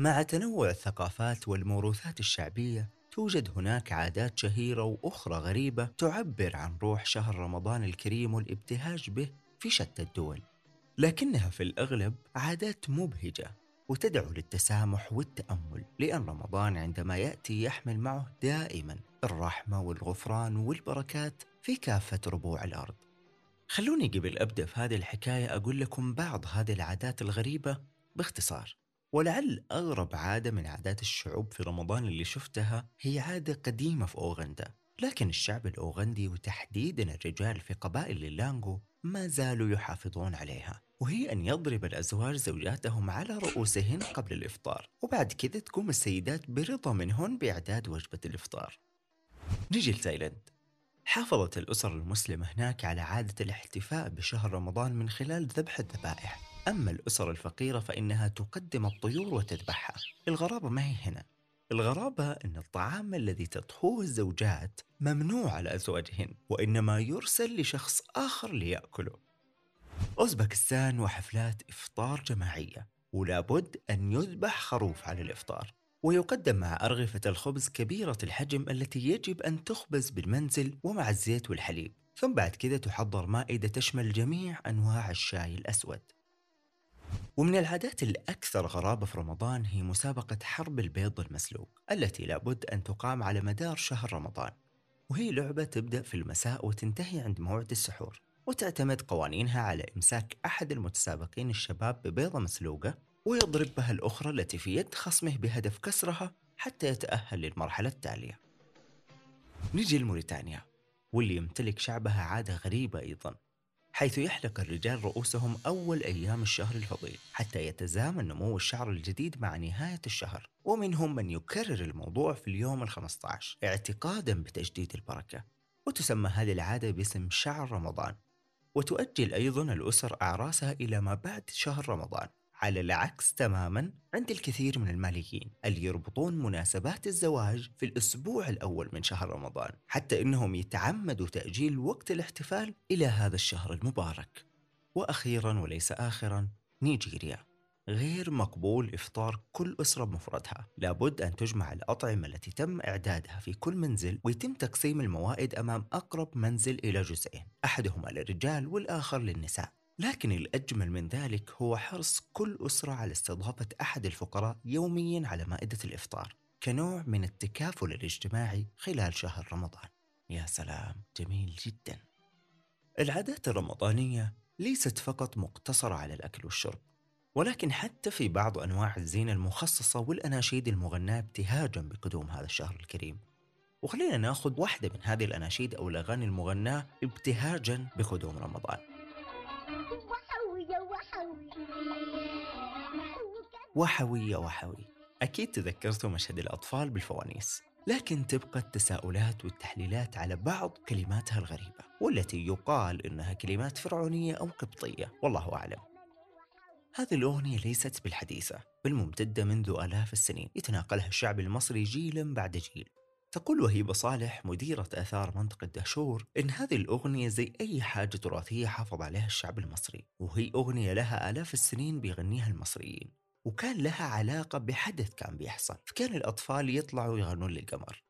مع تنوع الثقافات والموروثات الشعبية توجد هناك عادات شهيرة وأخرى غريبة تعبر عن روح شهر رمضان الكريم والابتهاج به في شتى الدول. لكنها في الأغلب عادات مبهجة وتدعو للتسامح والتأمل لأن رمضان عندما يأتي يحمل معه دائما الرحمة والغفران والبركات في كافة ربوع الأرض. خلوني قبل أبدأ في هذه الحكاية أقول لكم بعض هذه العادات الغريبة باختصار. ولعل أغرب عادة من عادات الشعوب في رمضان اللي شفتها هي عادة قديمة في أوغندا. لكن الشعب الأوغندي وتحديدا الرجال في قبائل اللانغو ما زالوا يحافظون عليها وهي أن يضرب الأزواج زوجاتهم على رؤوسهن قبل الإفطار وبعد كذا تقوم السيدات برضا منهن بإعداد وجبة الإفطار. نجي لتايلاند. حافظت الأسر المسلمة هناك على عادة الاحتفاء بشهر رمضان من خلال ذبح الذبائح. أما الأسر الفقيرة فإنها تقدم الطيور وتذبحها. الغرابة ما هي هنا. الغرابة أن الطعام الذي تطهوه الزوجات ممنوع على أزواجهن وإنما يرسل لشخص آخر ليأكله. أوزبكستان وحفلات إفطار جماعية. ولابد أن يذبح خروف على الإفطار. ويقدم مع أرغفة الخبز كبيرة الحجم التي يجب أن تخبز بالمنزل ومع الزيت والحليب. ثم بعد كذا تحضر مائدة تشمل جميع أنواع الشاي الأسود. ومن العادات الأكثر غرابة في رمضان هي مسابقة حرب البيض المسلوق التي لابد أن تقام على مدار شهر رمضان. وهي لعبة تبدأ في المساء وتنتهي عند موعد السحور وتعتمد قوانينها على إمساك أحد المتسابقين الشباب ببيضة مسلوقة ويضرب بها الأخرى التي في يد خصمه بهدف كسرها حتى يتأهل للمرحلة التالية. نجي لموريتانيا واللي يمتلك شعبها عادة غريبة أيضا. حيث يحلق الرجال رؤوسهم أول أيام الشهر الفضيل حتى يتزامن نمو الشعر الجديد مع نهاية الشهر. ومنهم من يكرر الموضوع في اليوم ال15 اعتقادا بتجديد البركة وتسمى هذه العادة باسم شعر رمضان وتؤجل أيضا الأسر أعراسها إلى ما بعد شهر رمضان. على العكس تماما عند الكثير من الماليين اللي يربطون مناسبات الزواج في الأسبوع الأول من شهر رمضان حتى إنهم يتعمدوا تأجيل وقت الاحتفال إلى هذا الشهر المبارك. وأخيرا وليس آخرا نيجيريا. غير مقبول إفطار كل أسرة بمفردها. لابد أن تجمع الأطعمة التي تم إعدادها في كل منزل ويتم تقسيم الموائد أمام أقرب منزل إلى جزئين أحدهما للرجال والآخر للنساء. لكن الأجمل من ذلك هو حرص كل أسرة على استضافة أحد الفقراء يوميا على مائدة الإفطار كنوع من التكافل الاجتماعي خلال شهر رمضان. يا سلام جميل جدا. العادات الرمضانية ليست فقط مقتصرة على الأكل والشرب ولكن حتى في بعض أنواع الزينة المخصصة والأناشيد المغناة ابتهاجا بقدوم هذا الشهر الكريم. وخلينا ناخذ واحدة من هذه الأناشيد أو الأغاني المغناة ابتهاجا بقدوم رمضان. وحوي. يا وحوي. أكيد تذكرتوا مشهد الأطفال بالفوانيس لكن تبقى التساؤلات والتحليلات على بعض كلماتها الغريبة والتي يقال إنها كلمات فرعونية أو قبطية والله أعلم. هذه الأغنية ليست بالحديثة بل ممتدة منذ آلاف السنين يتناقلها الشعب المصري جيلا بعد جيل. تقول وهيبة صالح مديرة آثار منطقة دهشور إن هذه الأغنية زي أي حاجة تراثية حافظ عليها الشعب المصري وهي أغنية لها آلاف السنين بيغنيها المصريين وكان لها علاقة بحدث كان بيحصل فكان الأطفال يطلعوا يغنون للقمر.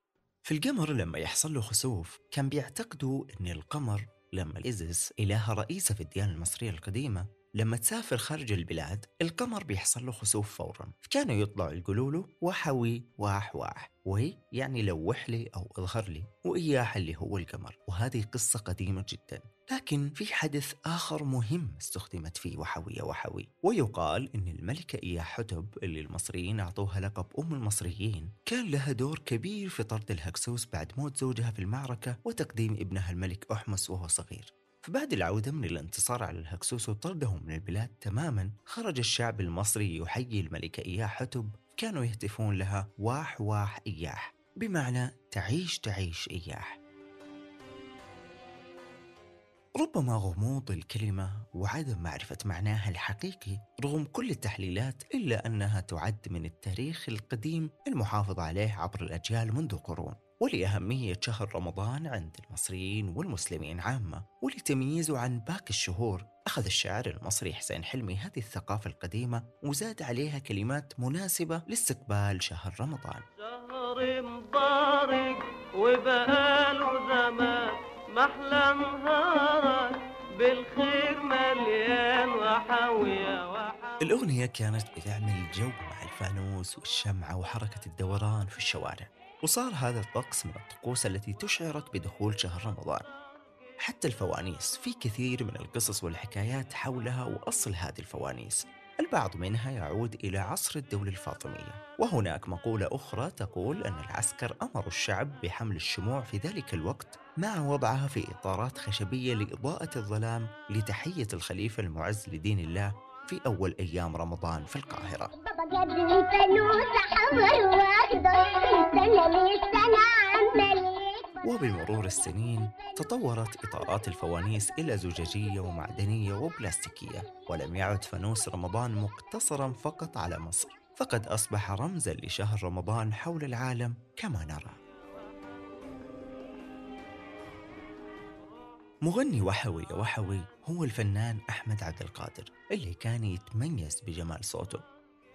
في القمر لما يحصل له خسوف كان بيعتقدوا أن القمر لما إيزيس إلهة رئيسة في الديانة المصرية القديمة لما تسافر خارج البلاد القمر بيحصل له خسوف فورا. فكانوا يطلعوا يقولوا له وحوي واح واح. وهي يعني لوح لي أو اظهر لي. وإياح اللي هو القمر. وهذه قصة قديمة جدا. لكن في حدث آخر مهم استخدمت فيه وحوية وحوي ويقال أن الملكة إياه حتب اللي المصريين أعطوها لقب أم المصريين. كان لها دور كبير في طرد الهكسوس بعد موت زوجها في المعركة وتقديم ابنها الملك أحمس وهو صغير. فبعد العودة من الانتصار على الهكسوس وطردهم من البلاد تماما خرج الشعب المصري يحيي الملكة إياه حتب. كانوا يهتفون لها واح واح إياح. بمعنى تعيش تعيش إياح. ربما غموض الكلمة وعدم معرفة معناها الحقيقي رغم كل التحليلات إلا أنها تعد من التاريخ القديم المحافظ عليه عبر الأجيال منذ قرون. ولأهمية شهر رمضان عند المصريين والمسلمين عامة ولتمييزه عن باقي الشهور. أخذ الشاعر المصري حسين حلمي هذه الثقافة القديمة وزاد عليها كلمات مناسبة لاستقبال شهر رمضان. شهر مبارك وبقاله زمان محلى نهارك بالخير مليان وحاوية وحاوية. الأغنية كانت بتعمل جو مع الفانوس والشمعة وحركة الدوران في الشوارع. وصار هذا الطقس من الطقوس التي تشعرك بدخول شهر رمضان. حتى الفوانيس في كثير من القصص والحكايات حولها وأصل هذه الفوانيس. البعض منها يعود إلى عصر الدولة الفاطمية. وهناك مقولة أخرى تقول أن العسكر أمروا الشعب بحمل الشموع في ذلك الوقت مع وضعها في إطارات خشبية لإضاءة الظلام لتحية الخليفة المعز لدين الله في أول أيام رمضان في القاهرة. وبمرور السنين تطورت إطارات الفوانيس إلى زجاجية ومعدنية وبلاستيكية ولم يعد فانوس رمضان مقتصرا فقط على مصر فقد أصبح رمزا لشهر رمضان حول العالم كما نرى. مغني وحوي وحوي هو الفنان أحمد عبد القادر اللي كان يتميز بجمال صوته.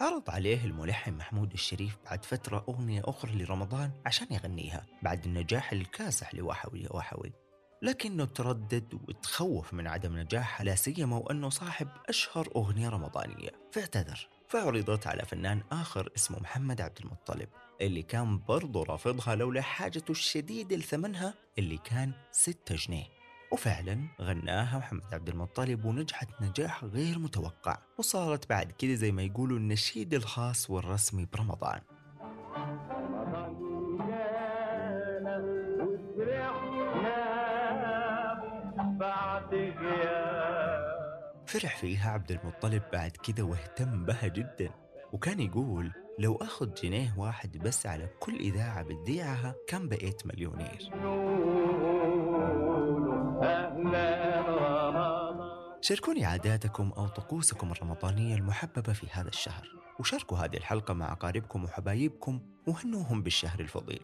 عرض عليه الملحن محمود الشريف بعد فترة أغنية أخرى لرمضان عشان يغنيها بعد النجاح الكاسح لوحوي وحوي. لكنه تردد وتخوف من عدم نجاحها لا سيما وأنه صاحب أشهر أغنية رمضانية. فاعتذر. فعرضت على فنان آخر اسمه محمد عبد المطلب اللي كان برضه رافضها لولا حاجته الشديدة لثمنها اللي كان 6 جنيه. وفعلا غناها محمد عبد المطلب ونجحت نجاح غير متوقع وصارت بعد كده زي ما يقولوا النشيد الخاص والرسمي برمضان. فرح فيها عبد المطلب بعد كده واهتم بها جدا وكان يقول لو أخذ جنيه واحد بس على كل إذاعة بتذيعها كان بقيت مليونير. شاركوني عاداتكم أو طقوسكم الرمضانية المحببة في هذا الشهر وشاركوا هذه الحلقة مع أقاربكم وحبايبكم وهنوهم بالشهر الفضيل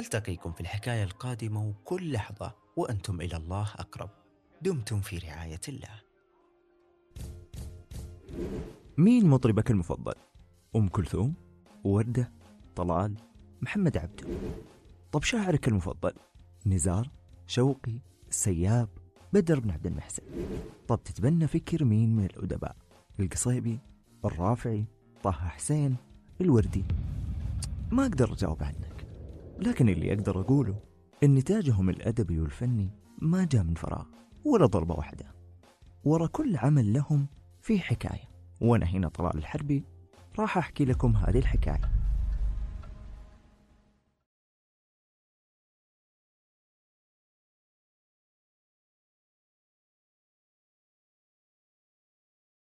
ألتقيكم في الحكاية القادمة وكل لحظة وأنتم إلى الله أقرب دمتم في رعاية الله مين مطربك المفضل؟ أم كلثوم؟ وردة؟ طلال؟ محمد عبده طب شاعرك المفضل؟ نزار؟ شوقي؟ السياب؟ بدر بن عبد المحسن طب تتبنى فكر مين من الأدباء؟ القصيبي؟ الرافعي؟ طه حسين؟ الوردي؟ ما أقدر أجاوب عنك لكن اللي أقدر أقوله إن نتاجهم الأدبي والفني ما جاء من فراغ ولا ضربة واحدة ورا كل عمل لهم في حكاية وأنا هنا طلال الحربي راح أحكي لكم هذه الحكاية